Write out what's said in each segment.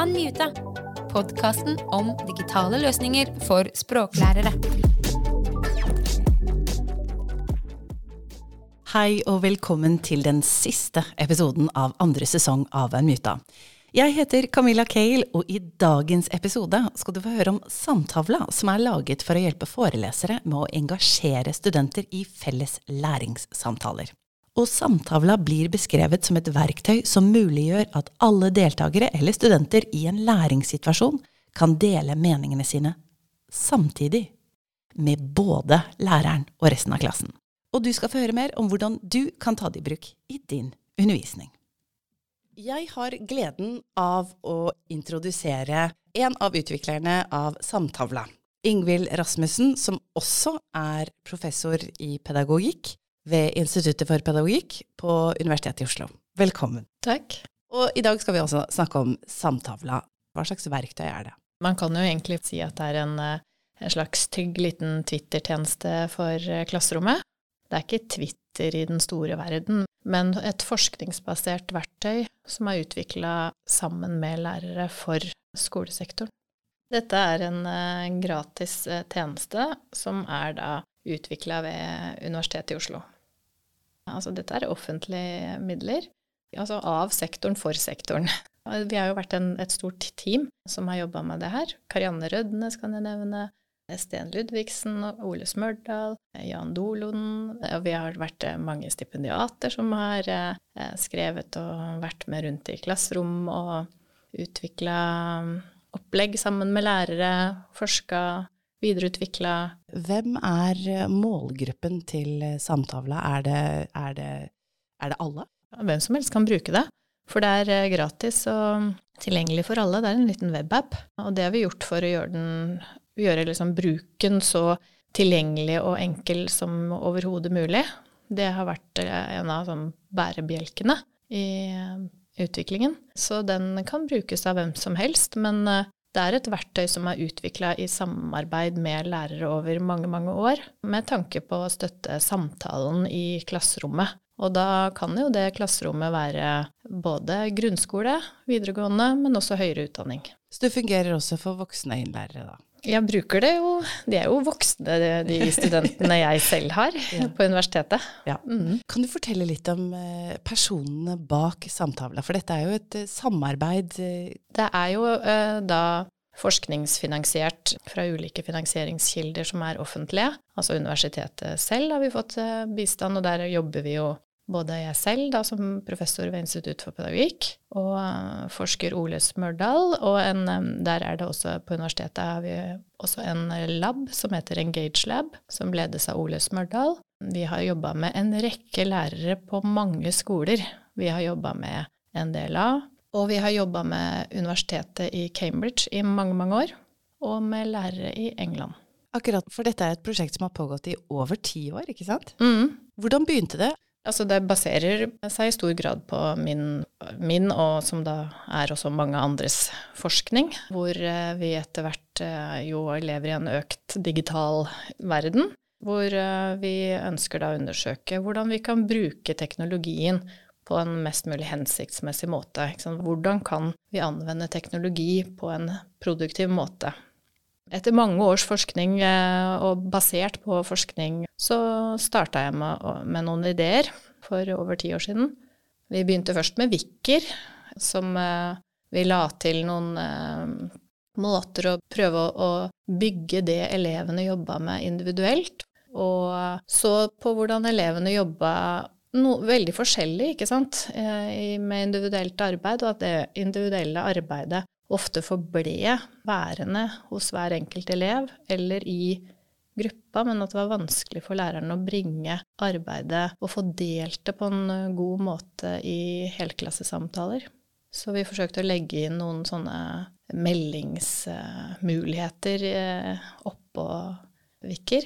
Unmuta, podkasten om digitale løsninger for språklærere. Hei og velkommen til den siste episoden av andre sesong av Unmuta. Jeg heter Camilla Cale, og i dagens episode skal du få høre om Samtavla, som er laget for å hjelpe forelesere med å engasjere studenter i felles læringssamtaler. Og Samtavla blir beskrevet som et verktøy som muliggjør at alle deltakere eller studenter i en læringssituasjon kan dele meningene sine samtidig med både læreren og resten av klassen. Og du skal få høre mer om hvordan du kan ta det i bruk i din undervisning. Jeg har gleden av å introdusere en av utviklerne av Samtavla. Ingvild Rasmussen, som også er professor i pedagogikk ved Instituttet for pedagogikk på Universitetet i Oslo. Velkommen. Takk. Og i dag skal vi også snakke om Samtavla. Hva slags verktøy er det? Man kan jo egentlig si at det er en, eh, en slags trygg liten Twitter-tjeneste for eh, klasserommet. Det er ikke Twitter i den store verden, men et forskningsbasert verktøy som er utvikla sammen med lærere for skolesektoren. Dette er en, eh, gratis tjeneste som er da utvikla ved Universitetet i Oslo. Altså dette er offentlige midler, altså av sektoren for sektoren. Vi har jo vært en, et stort team som har jobba med det her. Karianne Rødnes kan jeg nevne, Sten Ludvigsen, Ole Smørdal, Jan Dolonen. Vi har vært eh, mange stipendiater som har eh, skrevet og vært med rundt i klasserom og utvikla mm, opplegg sammen med lærere, forska, videreutvikla. Hvem er eh, målgruppen til Samtavla? Er det, er det, er det alle? Hvem som helst kan bruke det. For det er gratis og tilgjengelig for alle. Det er en liten webapp. Og det har vi gjort for å gjøre den gjøre liksom bruken så tilgjengelig og enkel som overhodet mulig. Det har vært eh, en av sånn bærebjelkene i eh, utviklingen. Så den kan brukes av hvem som helst, men eh, det er et verktøy som er utvikla i samarbeid med lærere over mange, mange år, med tanke på å støtte samtalen i klasserommet. Og da kan jo det klasserommet være både grunnskole, videregående, men også høyere utdanning. Så det fungerer også for voksne innlærere, da? Jeg bruker det jo De er jo voksne, de studentene jeg selv har ja. på universitetet. Ja. Mm. Kan du fortelle litt om eh, personene bak Samtavla, for dette er jo et eh, samarbeid? Eh. Det er jo da forskningsfinansiert fra ulike finansieringskilder som er offentlige. Altså universitetet selv har vi fått bistand, og der jobber vi jo både jeg selv, da som professor ved Institutt for pedagogikk, og eh, forsker Ole Smørdal. Og en, der er det også på universitetet har vi også en lab som heter Engage Lab, som ledes av Ole Smørdal. Vi har jobba med en rekke lærere på mange skoler. Vi har jobba med NDLA, og vi har jobba med universitetet i Cambridge i mange, mange år. Og med lærere i England. Akkurat, for dette er et prosjekt som har pågått i over ti år, ikke sant? Mm. Hvordan begynte det? Altså det baserer seg i stor grad på min, min, og som da er også mange andres forskning, hvor eh, vi etter hvert eh, jo lever i en økt digital verden. Hvor eh, vi ønsker da å undersøke hvordan vi kan bruke teknologien på en mest mulig hensiktsmessig måte. Hvordan kan vi anvende teknologi på en produktiv måte? Etter mange års forskning, eh, og basert på forskning, så starta jeg med, med, noen ideer for over ti år siden. Vi begynte først med Vikker, som eh, vi la til noen eh, måter å prøve å bygge det elevene jobba med individuelt. Og så på hvordan elevene jobba no, veldig forskjellig, ikke sant, med individuelt arbeid, og at det individuelle arbeidet ofte forble værende hos hver enkelt elev eller i gruppa, men at det var vanskelig for læreren å bringe arbeidet og få delt det på en eh, god måte i helklassesamtaler. Så vi forsøkte å legge inn noen sånne meldingsmuligheter eh, oppå Vikker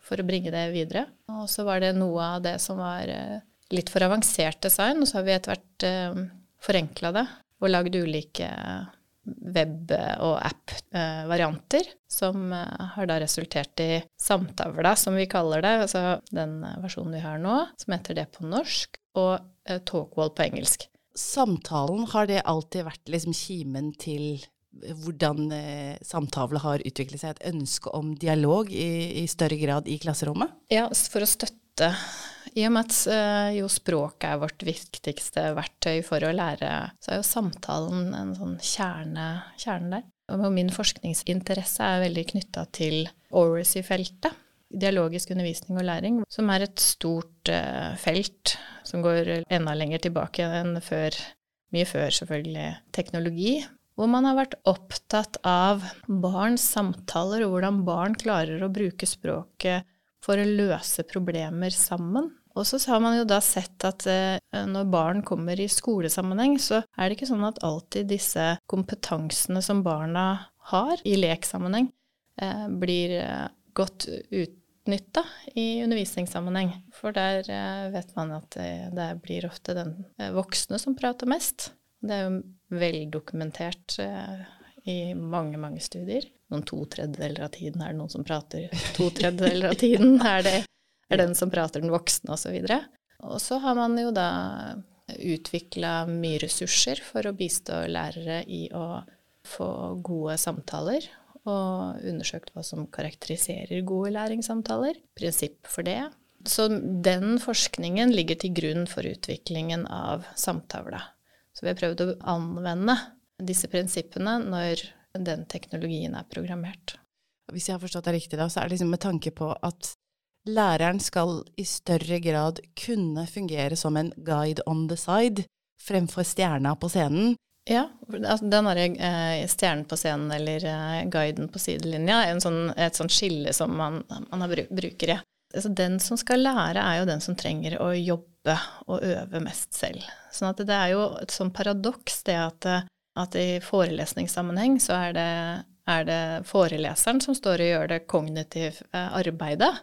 for å bringe det videre. Og så var det noe av det som var eh, litt for avansert design, og så har vi etter hvert forenkla det og lagd ulike web- og app-varianter, som eh, har da resultert i Samtavla, som vi kaller det, altså den versjonen vi har nå, som heter det på norsk, og eh, Talkwall på engelsk. samtalen, har det alltid vært liksom kimen til hvordan eh, har utviklet seg? Et ønske om dialog i, i, større grad i klasserommet? Ja, for å støtte. I og med at eh, jo språket er vårt viktigste verktøy for å lære, så er jo samtalen en sånn kjerne, kjerne der. Og min forskningsinteresse er veldig knytta til Oracy-feltet. Dialogisk undervisning og læring, som er et stort uh, felt som går enda lenger tilbake enn før, mye før selvfølgelig teknologi. Hvor man har vært opptatt av barns samtaler og hvordan barn klarer å bruke språket for å løse problemer sammen. Og så har man jo da sett at eh, når barn kommer i skolesammenheng, så er det ikke sånn at alltid disse kompetansene som barna har i leksammenheng, eh, blir eh, godt utnytta i undervisningssammenheng. For der vet man at det blir ofte den voksne som prater mest. Det er jo veldokumentert i mange, mange studier. Noen to tredjedeler av tiden er det noen som prater. To tredjedeler av tiden er det er den som prater den voksne, osv. Og, og så har man jo da utvikla mye ressurser for å bistå lærere i å få gode samtaler, og undersøkt hva som karakteriserer gode læringssamtaler. Prinsipp for det. Så den forskningen ligger til grunn for utviklingen av samtavla. Så vi har prøvd å anvende disse prinsippene når den teknologien er programmert. Hvis jeg har forstått deg riktig, da, så er det liksom med tanke på at læreren skal i større grad kunne fungere som en guide on the side fremfor stjerna på scenen. Ja, altså den derre eh, stjernen på scenen eller eh, guiden på sidelinja er sånn, et sånt skille som man, man har bruker, ja. Altså, den som skal lære, er jo den som trenger å jobbe og øve mest selv. Sånn at det er jo et sånn paradoks det at, at i forelesningssammenheng så er det, er det foreleseren som står og gjør det kognitive eh, arbeidet,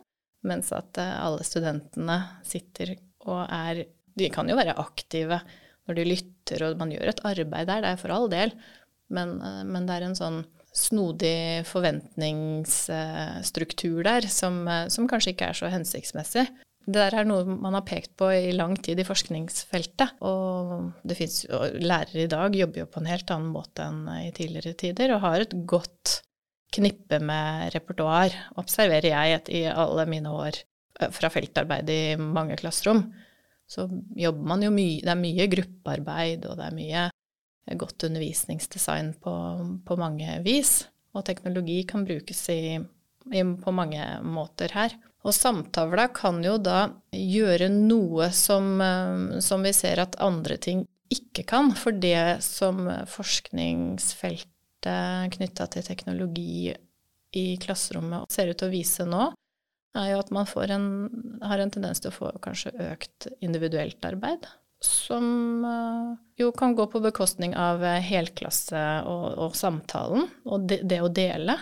mens at eh, alle studentene sitter og er De kan jo være aktive når de lytter og man gjør et arbeid der, det er for all del, men, eh, men det er en sånn snodig forventningsstruktur der som, som, kanskje ikke er så hensiktsmessig. Det der er noe man har pekt på i lang tid i forskningsfeltet. Og det finnes, og lærere i dag jobber jo på en helt annen måte enn i tidligere tider og har et godt knippe med repertoar, observerer jeg et, i alle mine år eh, fra feltarbeid i mange klasserom. Så jobber man jo mye Det er mye gruppearbeid, og det er mye godt undervisningsdesign på, på mange vis. Og teknologi kan brukes i, i, på mange måter her. Og samtavla kan jo da gjøre noe som, eh, som vi ser at andre ting ikke kan. For det som forskningsfeltet knytta til teknologi i klasserommet ser ut til å vise nå, er jo at man en, har en tendens til å få kanskje økt individuelt arbeid. Som eh, jo kan gå på bekostning av helklasse og, og samtalen, og det, det, å dele.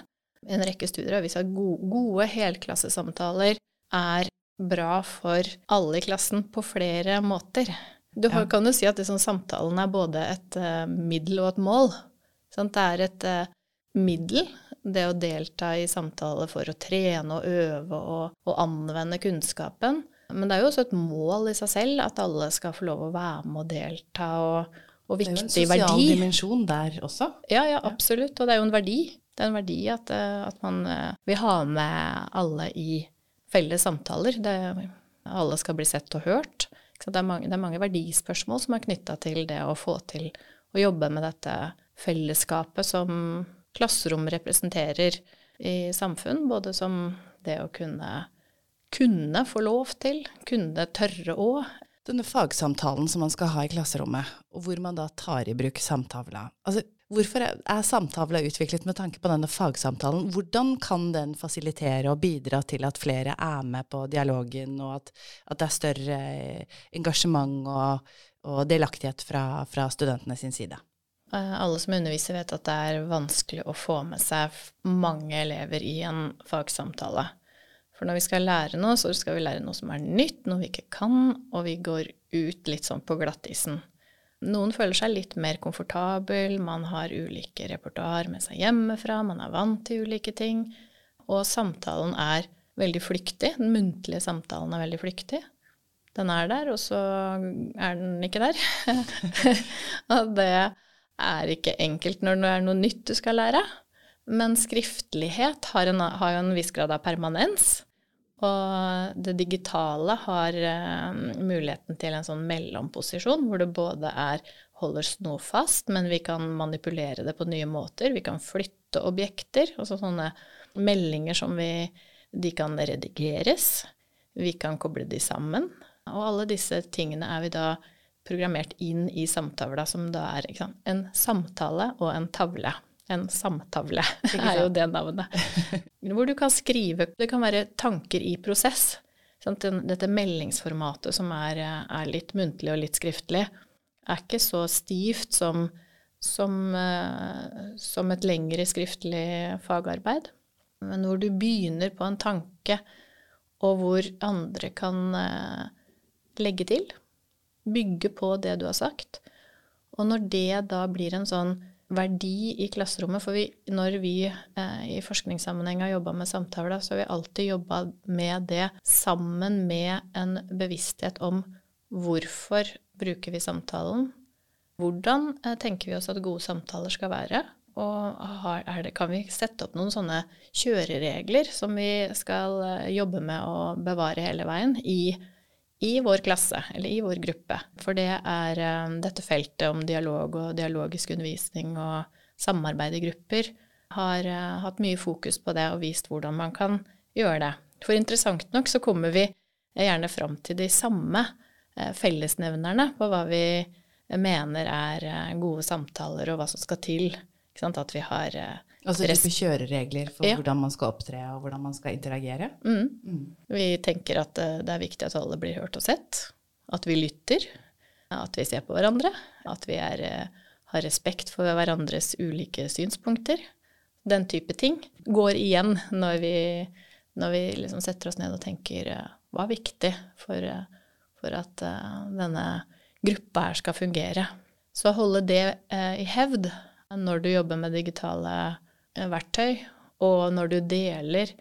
En rekke studier har vist at gode, gode helklassesamtaler er bra for alle i klassen på flere måter. Du ja. kan jo si at liksom, samtalen er både et uh, middel og et mål. Sant? det er et uh, middel, det å delta i samtale for å trene og øve og, og, anvende kunnskapen. Men det er jo også et mål i seg selv at alle skal få lov å være med og delta, og, og viktig verdi. Det er jo en sosial dimensjon der også. Ja, ja, absolutt. Og det er jo en verdi. Det er en verdi at, eh, at man eh, vil ha med alle i felles samtaler. Det, alle skal bli sett og hørt. Det er, mange, det er mange verdispørsmål som er knytta til det å få til å jobbe med dette fellesskapet som klasserom representerer i samfunn, både som det å kunne, kunne få lov til, kunne tørre å. Denne fagsamtalen som man skal ha i klasserommet, og hvor man da tar i bruk samtavla. Altså, hvorfor er samtavla utviklet med tanke på denne fagsamtalen? Hvordan kan den fasilitere og bidra til at flere er med på dialogen, og at, at det er større engasjement og, og delaktighet fra, fra studentene sin side? Eh, alle som underviser, vet at det er vanskelig å få med seg mange elever i en fagsamtale. For når vi skal lære noe, så skal vi lære noe som er nytt, noe vi ikke kan, og vi går ut litt sånn på glattisen. Noen føler seg litt mer komfortabel, man har ulike repertoar med seg hjemmefra, man er vant til ulike ting, og samtalen er veldig flyktig. Den muntlige samtalen er veldig flyktig. Den er der, og så er den ikke der. og det er ikke enkelt når det er noe nytt du skal lære. Men skriftlighet har, en, har jo en viss grad av permanens. Og det digitale har uh, muligheten til en sånn mellomposisjon, hvor det både er holder noe fast, men vi kan manipulere det på nye måter. Vi kan flytte objekter, altså sånne meldinger som vi De kan redigeres. Vi kan koble de sammen. Og alle disse tingene er vi da programmert inn i samtavla, som da er sant, en samtale og en tavle. En samtavle er jo det navnet. Hvor du kan skrive Det kan være tanker i prosess. Sant? Dette meldingsformatet som er, er, litt muntlig og litt skriftlig, er ikke så stivt som, som, eh, som et lengre skriftlig fagarbeid. Men hvor du begynner på en tanke, og hvor andre kan eh, legge til. Bygge på det du har sagt. Og når det da blir en sånn verdi i klasserommet For vi, når vi eh, i forskningssammenheng har jobba med samtaler, så har vi alltid jobba med det sammen med en bevissthet om hvorfor bruker vi samtalen. Hvordan eh, tenker vi oss at gode samtaler skal være? Og har, det, kan vi sette opp noen sånne kjøreregler som vi skal eh, jobbe med å bevare hele veien i i vår klasse, eller i vår gruppe. For det er um, dette feltet om dialog og dialogisk undervisning og samarbeid i grupper har uh, hatt mye fokus på det og vist hvordan man kan gjøre det. For interessant nok så kommer vi gjerne fram til de samme fellesnevnerne på hva vi mener er gode samtaler og hva som skal til. At vi har Altså type kjøreregler for ja. hvordan man skal opptre og hvordan man skal interagere? Mm. Mm. Vi tenker at eh, det er viktig at alle blir hørt og sett. At vi lytter. At vi ser på hverandre. At vi er, eh, har respekt for hverandres ulike synspunkter. Den type ting går igjen når vi, når vi liksom setter oss ned og tenker eh, hva er viktig for, for at denne gruppa her skal fungere. Så holde det i hevd når du jobber med digitale verktøy. Og når du deler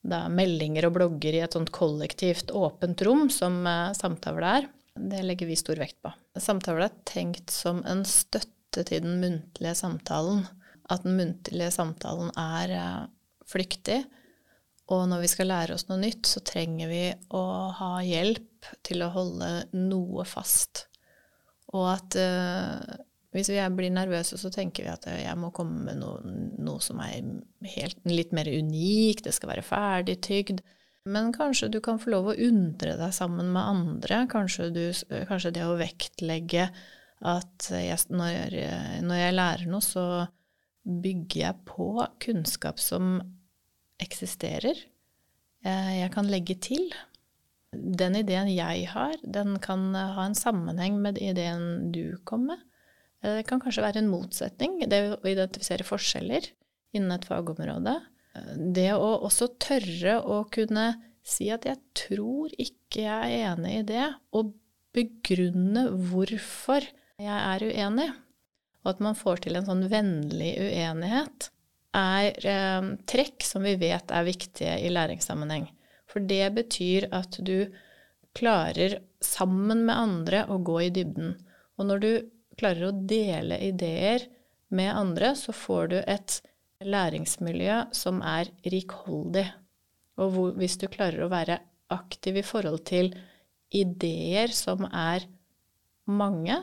da, meldinger og blogger i et sånt kollektivt åpent rom, som uh, samtale er, det legger vi stor vekt på. Samtale er tenkt som en støtte til den muntlige samtalen. At den muntlige samtalen er uh, flyktig. Og når vi skal lære oss noe nytt, så trenger vi å ha hjelp til å holde noe fast. Og at uh, hvis vi blir nervøse, så tenker vi at jeg må komme med noe, noe som er helt, litt mer unikt, det skal være ferdig tygd. Men kanskje du kan få lov å undre deg sammen med andre. Kanskje, du, kanskje det å vektlegge at jeg, når, når, jeg lærer noe, så bygger jeg på kunnskap som eksisterer. Jeg kan legge til. Den ideen jeg har, den kan ha en sammenheng med ideen du kom med. Eh, det kan kanskje være en motsetning, det å identifisere forskjeller innen et fagområde. Eh, det å også tørre å kunne si at 'jeg tror ikke jeg er enig i det', og begrunne hvorfor jeg er uenig, og at man får til en sånn vennlig uenighet, er eh, trekk som vi vet er viktige i læringssammenheng. For det betyr at du klarer sammen med andre å gå i dybden. Og når du klarer å dele ideer med andre, så får du et læringsmiljø som er rikholdig. Og hvor, hvis du klarer å være aktiv i forhold til ideer som er mange,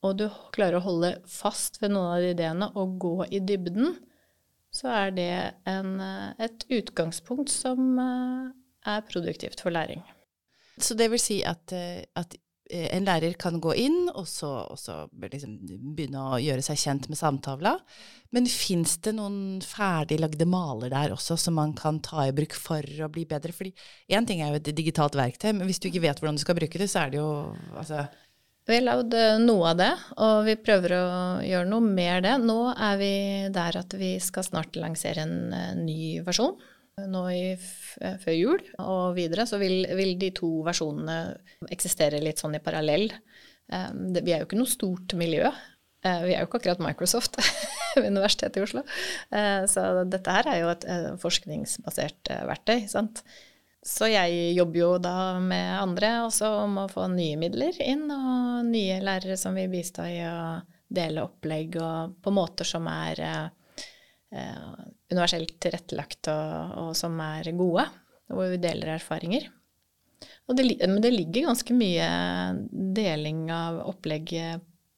og du klarer å holde fast ved noen av de ideene og gå i dybden, så er det en, et utgangspunkt som eh, er produktivt for læring. Så det vil si at, eh, at en lærer kan gå inn og så, og så liksom begynne å gjøre seg kjent med samtavla. Men fins det noen ferdiglagde maler der også som man kan ta i bruk for å bli bedre? Fordi én ting er jo et digitalt verktøy, men hvis du ikke vet hvordan du skal bruke det, så er det jo altså vi har lagd eh, noe av det, og vi prøver å gjøre noe mer det. Nå er vi der at vi skal snart lansere en eh, ny versjon nå i, eh, før jul og videre, så vil, vil, de to versjonene eksistere litt sånn i parallell. Eh, vi er jo ikke noe stort miljø. Uh, vi er jo ikke akkurat Microsoft ved Universitetet i Oslo. Så dette her er jo et forskningsbasert verktøy. sant? Så jeg jobber jo da med andre også om å få nye midler inn, og nye lærere som vil bistå i å dele opplegg og på måter som er universelt tilrettelagt og, og, som er gode, hvor vi deler erfaringer. Det, men det ligger ganske mye deling av opplegg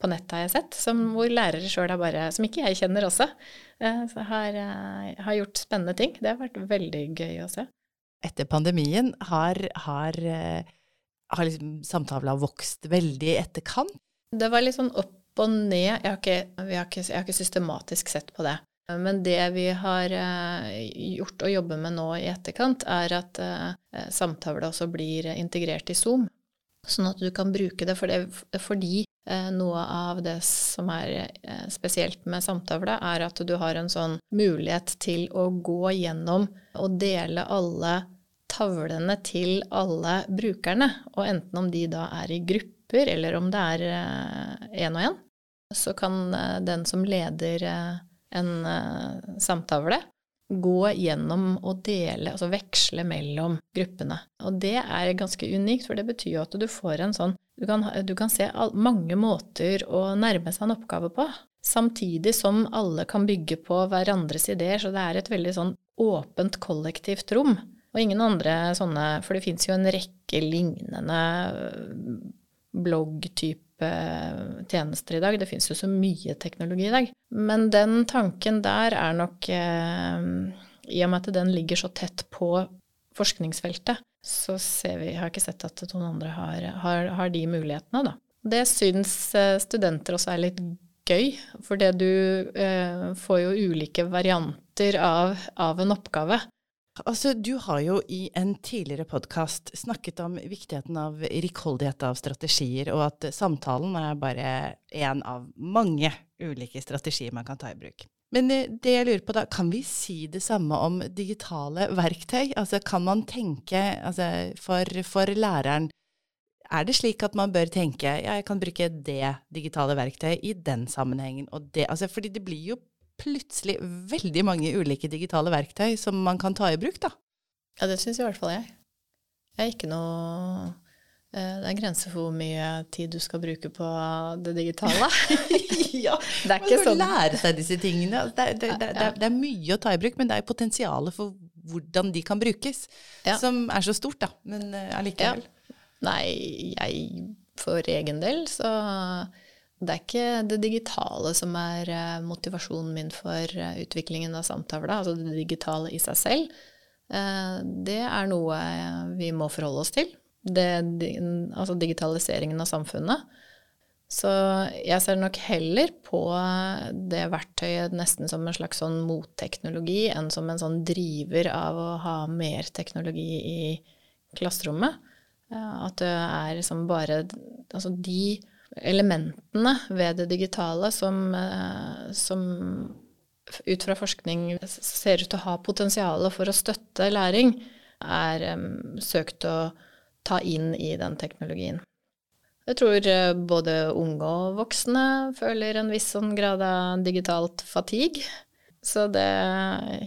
på nettet, har jeg sett, som, hvor lærere sjøl har bare Som ikke jeg kjenner også, eh, har, eh, har gjort spennende ting. Det har vært veldig gøy å se etter pandemien har, har, eh, har liksom samtavla vokst veldig i etterkant? Det var litt sånn opp og ned. Jeg har, ikke, har ikke, jeg har ikke systematisk sett på det. Men det vi har eh, gjort og jobber med nå i etterkant, er at uh, også blir integrert i Zoom. Sånn at du kan bruke det, for det fordi noe av det som er spesielt med samtavle, er at du har en sånn mulighet til å gå gjennom og dele alle tavlene til alle brukerne, og enten om de da er i grupper, eller om det er én og én, så kan eh, den som leder eh, en uh, samtavle, gå gjennom og dele, altså veksle mellom gruppene. Og det er ganske unikt, for det betyr jo at du får en sånn Du kan, du kan se mange måter å nærme seg en oppgave på, samtidig som alle kan bygge på hverandres ideer, så det er et veldig sånn åpent, kollektivt rom. Og ingen andre sånne For det fins jo en rekke lignende øh, bloggtype tjenester i dag. Det fins jo så mye teknologi i dag. Men den tanken der er nok eh, I og med at den ligger så tett på forskningsfeltet, så ser vi, har ikke sett at noen andre har, har, har de mulighetene, da. Det syns øh, studenter også er litt gøy, for det du eh, får jo ulike varianter av, av en oppgave. Altså, du har jo i en tidligere podkast snakket om viktigheten av rikholdighet av strategier, og at samtalen er bare én av mange ulike strategier man kan ta i bruk. Men eh, det jeg lurer på da, kan vi si det samme om digitale verktøy? Altså, kan man tenke altså, for, for læreren er det slik at man bør tenke ja, jeg kan bruke det digitale verktøyet i den sammenhengen og det altså, Fordi det blir jo plutselig veldig mange ulike digitale verktøy som man kan ta i bruk, da. Ja, det syns i hvert fall jeg. Jeg er ikke noe eh, det er grenser for hvor mye tid du skal bruke på det digitale. ja, det er ikke man må lære seg disse tingene. Det er, det, det, det er, mye å ta i bruk, men det er potensialet for hvordan de kan brukes, ja. som er så stort, da. Men uh, allikevel. Ja. Nei, jeg for egen del så det er ikke det digitale som er eh, motivasjonen min for eh, utviklingen av samtavla, altså det digitale i seg selv. Eh, det er noe vi må forholde oss til. Det, altså digitaliseringen av samfunnet. Så jeg ser nok heller på det verktøyet nesten som en slags sånn motteknologi enn som en sånn driver av å ha mer teknologi i klasserommet. At det er liksom bare Altså de elementene ved det digitale som, eh, som ut fra forskning ser ut til å ha potensial for å støtte læring, er um, søkt å ta inn i den teknologien. Jeg tror eh, både unge og voksne føler en viss sånn grad av digitalt fatigue. Så det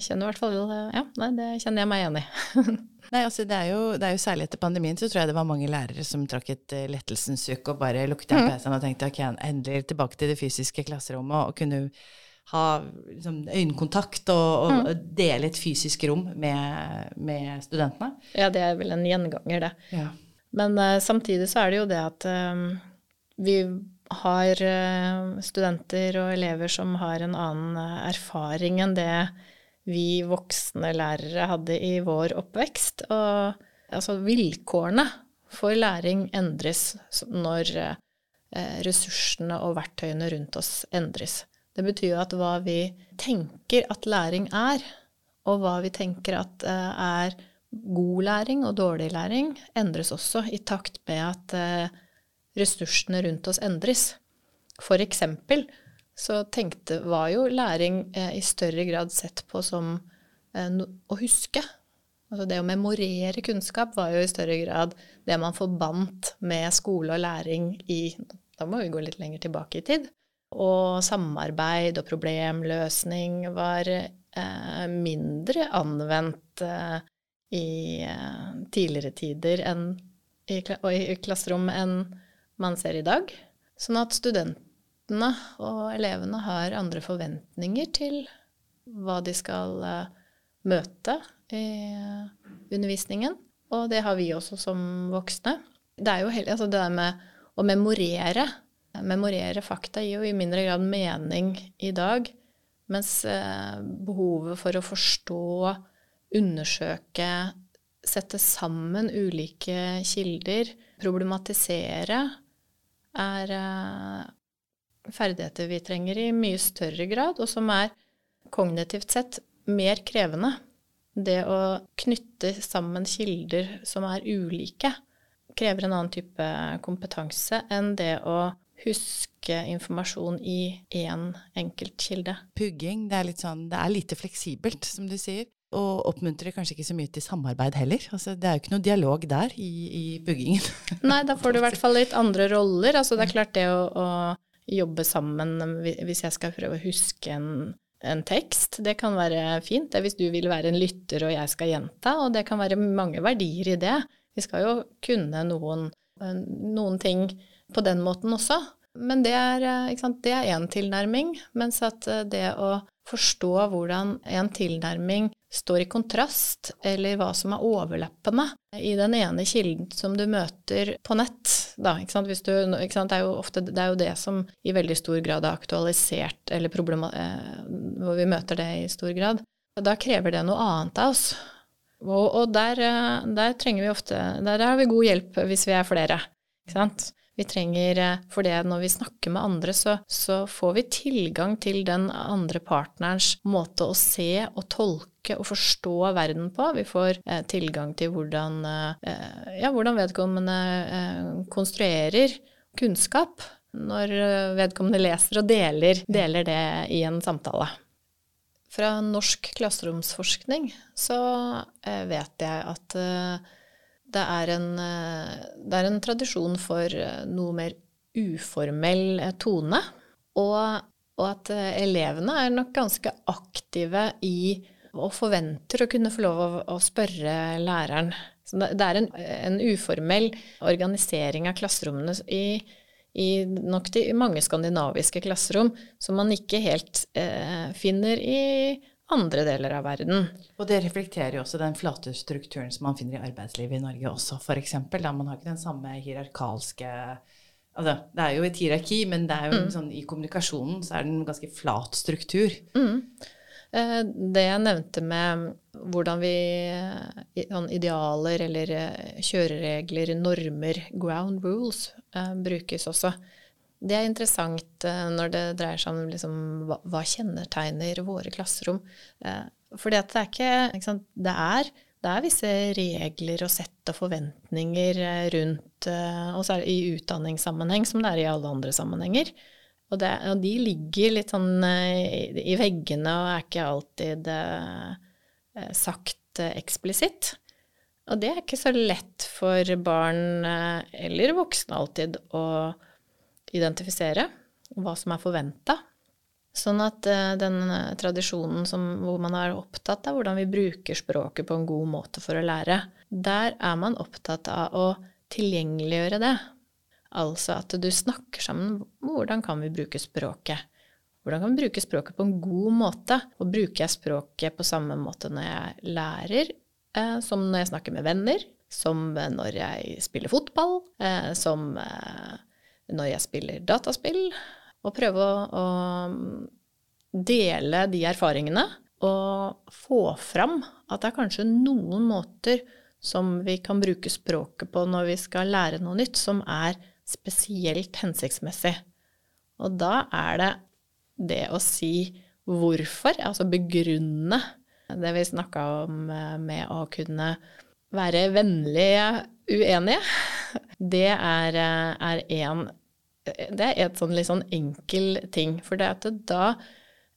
kjenner i hvert fall Ja, nei, det kjenner jeg meg igjen i. Nei, altså det er, jo, det er, jo, Særlig etter pandemien så tror jeg det var mange lærere som trakk et uh, lettelsens sukk og bare lukket igjen mm. PC-en og tenkte ok, endelig tilbake til det fysiske klasserommet og kunne ha liksom, øyekontakt og, og mm. dele et fysisk rom med, med, studentene. Ja, det er vel en gjenganger, det. Ja. Men uh, samtidig så er det jo det at um, vi har uh, studenter og elever som har en annen erfaring enn det vi voksne lærere hadde i vår oppvekst. Og altså vilkårene for læring endres når eh, ressursene og verktøyene rundt oss endres. Det betyr jo at hva vi tenker at læring er, og hva vi tenker at eh, er god læring og dårlig læring, endres også i takt med at eh, ressursene rundt oss endres. For eksempel så tenkte, var jo læring eh, i større grad sett på som eh, å huske. Altså det å memorere kunnskap var jo i større grad det man forbandt med skole og læring i Da må vi gå litt lenger tilbake i tid. Og samarbeid og problemløsning var eh, mindre anvendt eh, i eh, tidligere tider enn i, og i klasserom enn man ser i dag. Sånn at studentene og elevene har andre forventninger til hva de skal uh, møte i uh, undervisningen. Og det har vi også som voksne. Det er jo helt, altså det der med å memorere Memorere fakta gir jo i mindre grad mening i dag, mens uh, behovet for å forstå, undersøke, sette sammen ulike kilder, problematisere, er ferdigheter vi trenger i mye større grad, og som er kognitivt sett mer krevende. Det å knytte sammen kilder som er ulike, krever en annen type kompetanse enn det å huske informasjon i én enkelt kilde. Pugging, det er litt sånn Det er lite fleksibelt, som du sier. Og oppmuntrer kanskje ikke så mye til samarbeid heller. Altså, det er jo ikke noe dialog der i, i puggingen. Nei, da får du i hvert fall litt andre roller. Altså, det er klart det å, å jobbe sammen hvis jeg skal prøve å huske en, en tekst. Det kan være fint det hvis du vil være en lytter og jeg skal gjenta, og det kan være mange verdier i det. Vi skal jo kunne noen, noen ting på den måten også. Men det er én tilnærming, mens at det å forstå hvordan en tilnærming står i kontrast, eller hva som er overlappende i den ene kilden som du møter på nett. Da? Du? Det, er ofte, det, er jo det som i veldig stor grad er aktualisert, eller eh, hvor vi møter det i stor grad. Da krever det noe annet av oss. Og, og der, eh, der, trenger vi ofte Der har vi god hjelp hvis vi er flere. Ikke sant? Vi trenger eh, For det når vi snakker med andre, så, så, får vi tilgang til den andre partnerens måte å se og tolke og forstå verden på. Vi får eh, tilgang til hvordan, eh, ja, hvordan vedkommende eh, konstruerer kunnskap når eh, vedkommende leser og deler, deler det i en samtale. Fra norsk klasseromsforskning så eh, vet jeg at det er en, eh, det er en tradisjon for eh, noe mer uformell eh, tone. Og, og, at elevene er nok ganske aktive i og forventer å kunne få lov å, å spørre læreren. Så det, er en, en, uformell organisering av klasserommene i, i nok de mange skandinaviske klasserom som man ikke helt eh, finner i andre deler av verden. Og det reflekterer jo også den flate strukturen som man finner i arbeidslivet i Norge også, f.eks. Da man har ikke den samme hierarkalske Altså, det er jo et hierarki, men det er jo mm. sånn, i kommunikasjonen så er det en ganske flat struktur. Mm. Eh, det jeg nevnte med hvordan vi sånn idealer eller eh, kjøreregler, normer, ground rules, brukes også. Det er interessant eh, når det dreier seg om liksom, hva, kjennetegner våre klasserom. Eh, For det er det er, det er visse regler og sett og forventninger eh, rundt, og særlig i utdanningssammenheng, som det er i alle andre sammenhenger. Og, det, og de ligger litt sånn i, veggene og er ikke alltid sagt eksplisitt. Og det er ikke så lett for barn eller voksne alltid å identifisere hva som er forventa. Sånn at uh, den uh, tradisjonen som, hvor man er opptatt av hvordan vi bruker språket på en god måte for å lære, der er man opptatt av å tilgjengeliggjøre det. Altså at du snakker sammen hvordan kan vi bruke språket. Hvordan kan vi bruke språket på en god måte? Og bruker jeg språket på samme måte når jeg lærer, eh, som når jeg snakker med venner, som når jeg spiller fotball, eh, som eh, når jeg spiller dataspill, og prøve å, å dele de erfaringene og få fram at det er kanskje noen måter som vi kan bruke språket på når vi skal lære noe nytt, som er spesielt hensiktsmessig. Og da er det det å si hvorfor, altså begrunne det vi snakka om eh, med å kunne være vennlige uenige, det er, eh, er en Det er et sånn litt sånn enkel ting. For det at da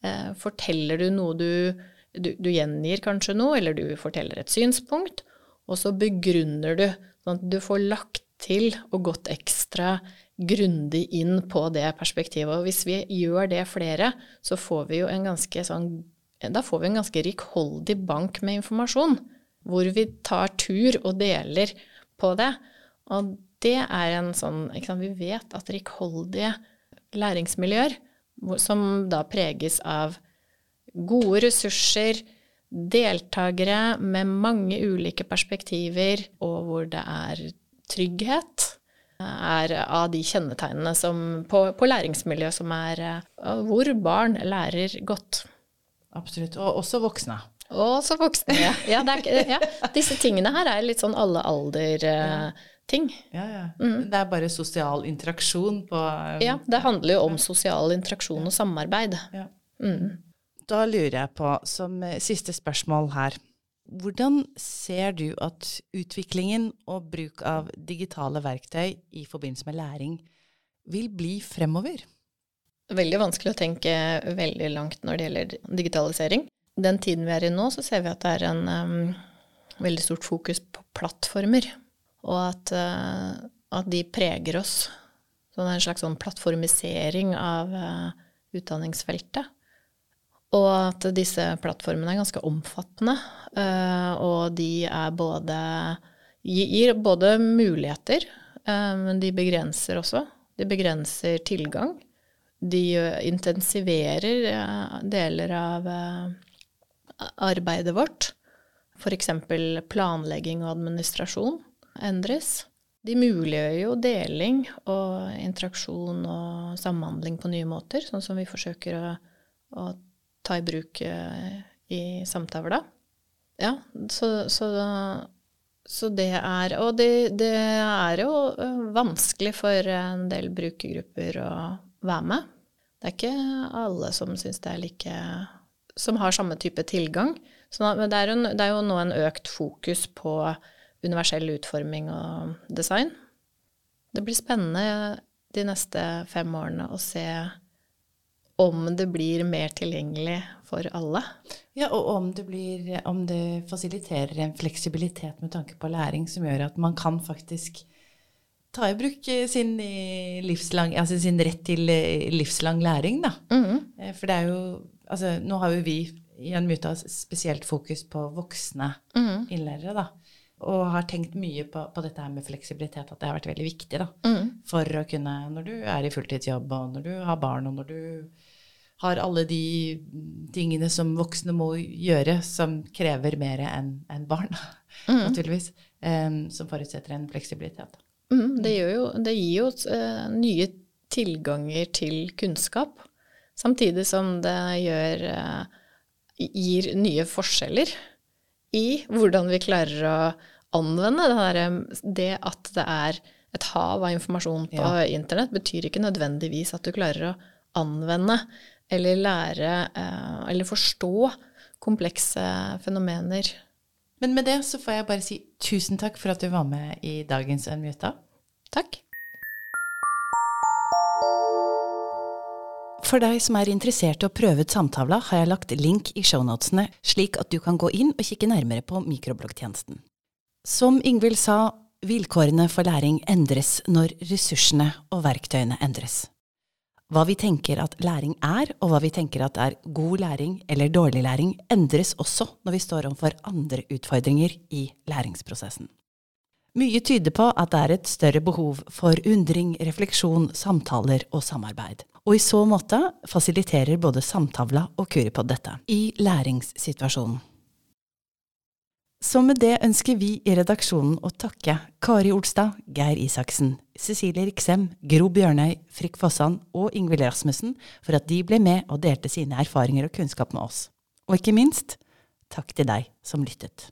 eh, forteller du noe du, du, du gjengir kanskje noe, eller du forteller et synspunkt, og så begrunner du. Sånn at du får lagt til og gått ekstra grundig inn på det perspektivet. Og hvis vi gjør det flere, så får vi jo en ganske sånn Da får vi en ganske rikholdig bank med informasjon hvor vi tar tur og deler på det. Og det er en sånn Vi vet at rikholdige læringsmiljøer, som da preges av gode ressurser, deltakere med mange ulike perspektiver, og hvor det er trygghet, er av de kjennetegnene som, på, på læringsmiljø som er hvor barn lærer godt. Absolutt. Og også voksne. Og så voksne, ja. ja, er, ja. Disse tingene her er litt sånn alle alder-ting. Uh, ja, ja. Mm. Det er bare sosial interaksjon på um, Ja, det handler jo om sosial interaksjon og samarbeid. Ja. Mm. Da lurer jeg på, som eh, siste spørsmål her, hvordan ser du at utviklingen og bruk av digitale verktøy i forbindelse med læring vil bli fremover? Veldig vanskelig å tenke veldig langt når det gjelder digitalisering den tiden vi er i nå, så ser vi at det er en um, veldig stort fokus på plattformer. Og at, uh, at de preger oss. Så det er en slags sånn plattformisering av uh, utdanningsfeltet. Og at disse plattformene er ganske omfattende. Uh, og de både Gir både muligheter, men de begrenser også. De begrenser tilgang. De intensiverer deler av arbeidet vårt, f.eks. planlegging og administrasjon, endres. De muliggjør jo deling og interaksjon og samhandling på nye måter, sånn som vi forsøker å, å ta i bruk uh, i samtavla. Ja, så, så, så, det er Og det, det er jo uh, vanskelig for en del brukergrupper å være med. Det er ikke alle som syns det er like som har samme type tilgang. Så det er, jo, det er jo nå en økt fokus på universell utforming og design. Det blir spennende de neste fem årene å se om det blir mer tilgjengelig for alle. Ja, og om det, blir, om det fasiliterer en fleksibilitet med tanke på læring som gjør at man kan faktisk ta i bruk sin, livslang, altså sin rett til livslang læring, da. Mm. For det er jo altså, Nå har jo vi i en Muta spesielt fokus på voksne mm. innlærere, da. Og har tenkt mye på, på, dette her med fleksibilitet, at det har vært veldig viktig da, mm. for å kunne Når du er i fulltidsjobb, og når du har barn, og når du har alle de tingene som voksne må gjøre, som krever mer enn en barn, mm. naturligvis, um, som forutsetter en fleksibilitet. Mm, det, jo, det, gir jo uh, nye tilganger til kunnskap. Samtidig som det gjør, eh, gir nye forskjeller i hvordan vi klarer å anvende det, der, det at det er et hav av informasjon på ja. internett, betyr ikke nødvendigvis at du klarer å anvende eller lære eh, eller forstå komplekse fenomener. Men med det så får jeg bare si tusen takk for at du var med i dagens Unmuta. Takk. For deg som er interessert i å prøve ut Samtavla, har jeg lagt link i shownotene, slik at du kan gå inn og kikke nærmere på mikrobloggtjenesten. Som Ingvild sa, vilkårene for læring endres når ressursene og verktøyene endres. Hva vi tenker at læring er, og hva vi tenker at er god læring eller dårlig læring, endres også når vi står overfor andre utfordringer i læringsprosessen. Mye tyder på at det er et større behov for undring, refleksjon, samtaler og samarbeid. Og i så måte fasiliterer både Samtavla og Kuripod dette i læringssituasjonen. Så med det ønsker vi i redaksjonen å takke Kari Olstad, Geir Isaksen, Cecilie Riksem, Gro Bjørnøy, Frikk Fossan og Ingvild Rasmussen for at de ble med og delte sine erfaringer og kunnskap med oss. Og ikke minst, takk til deg som lyttet.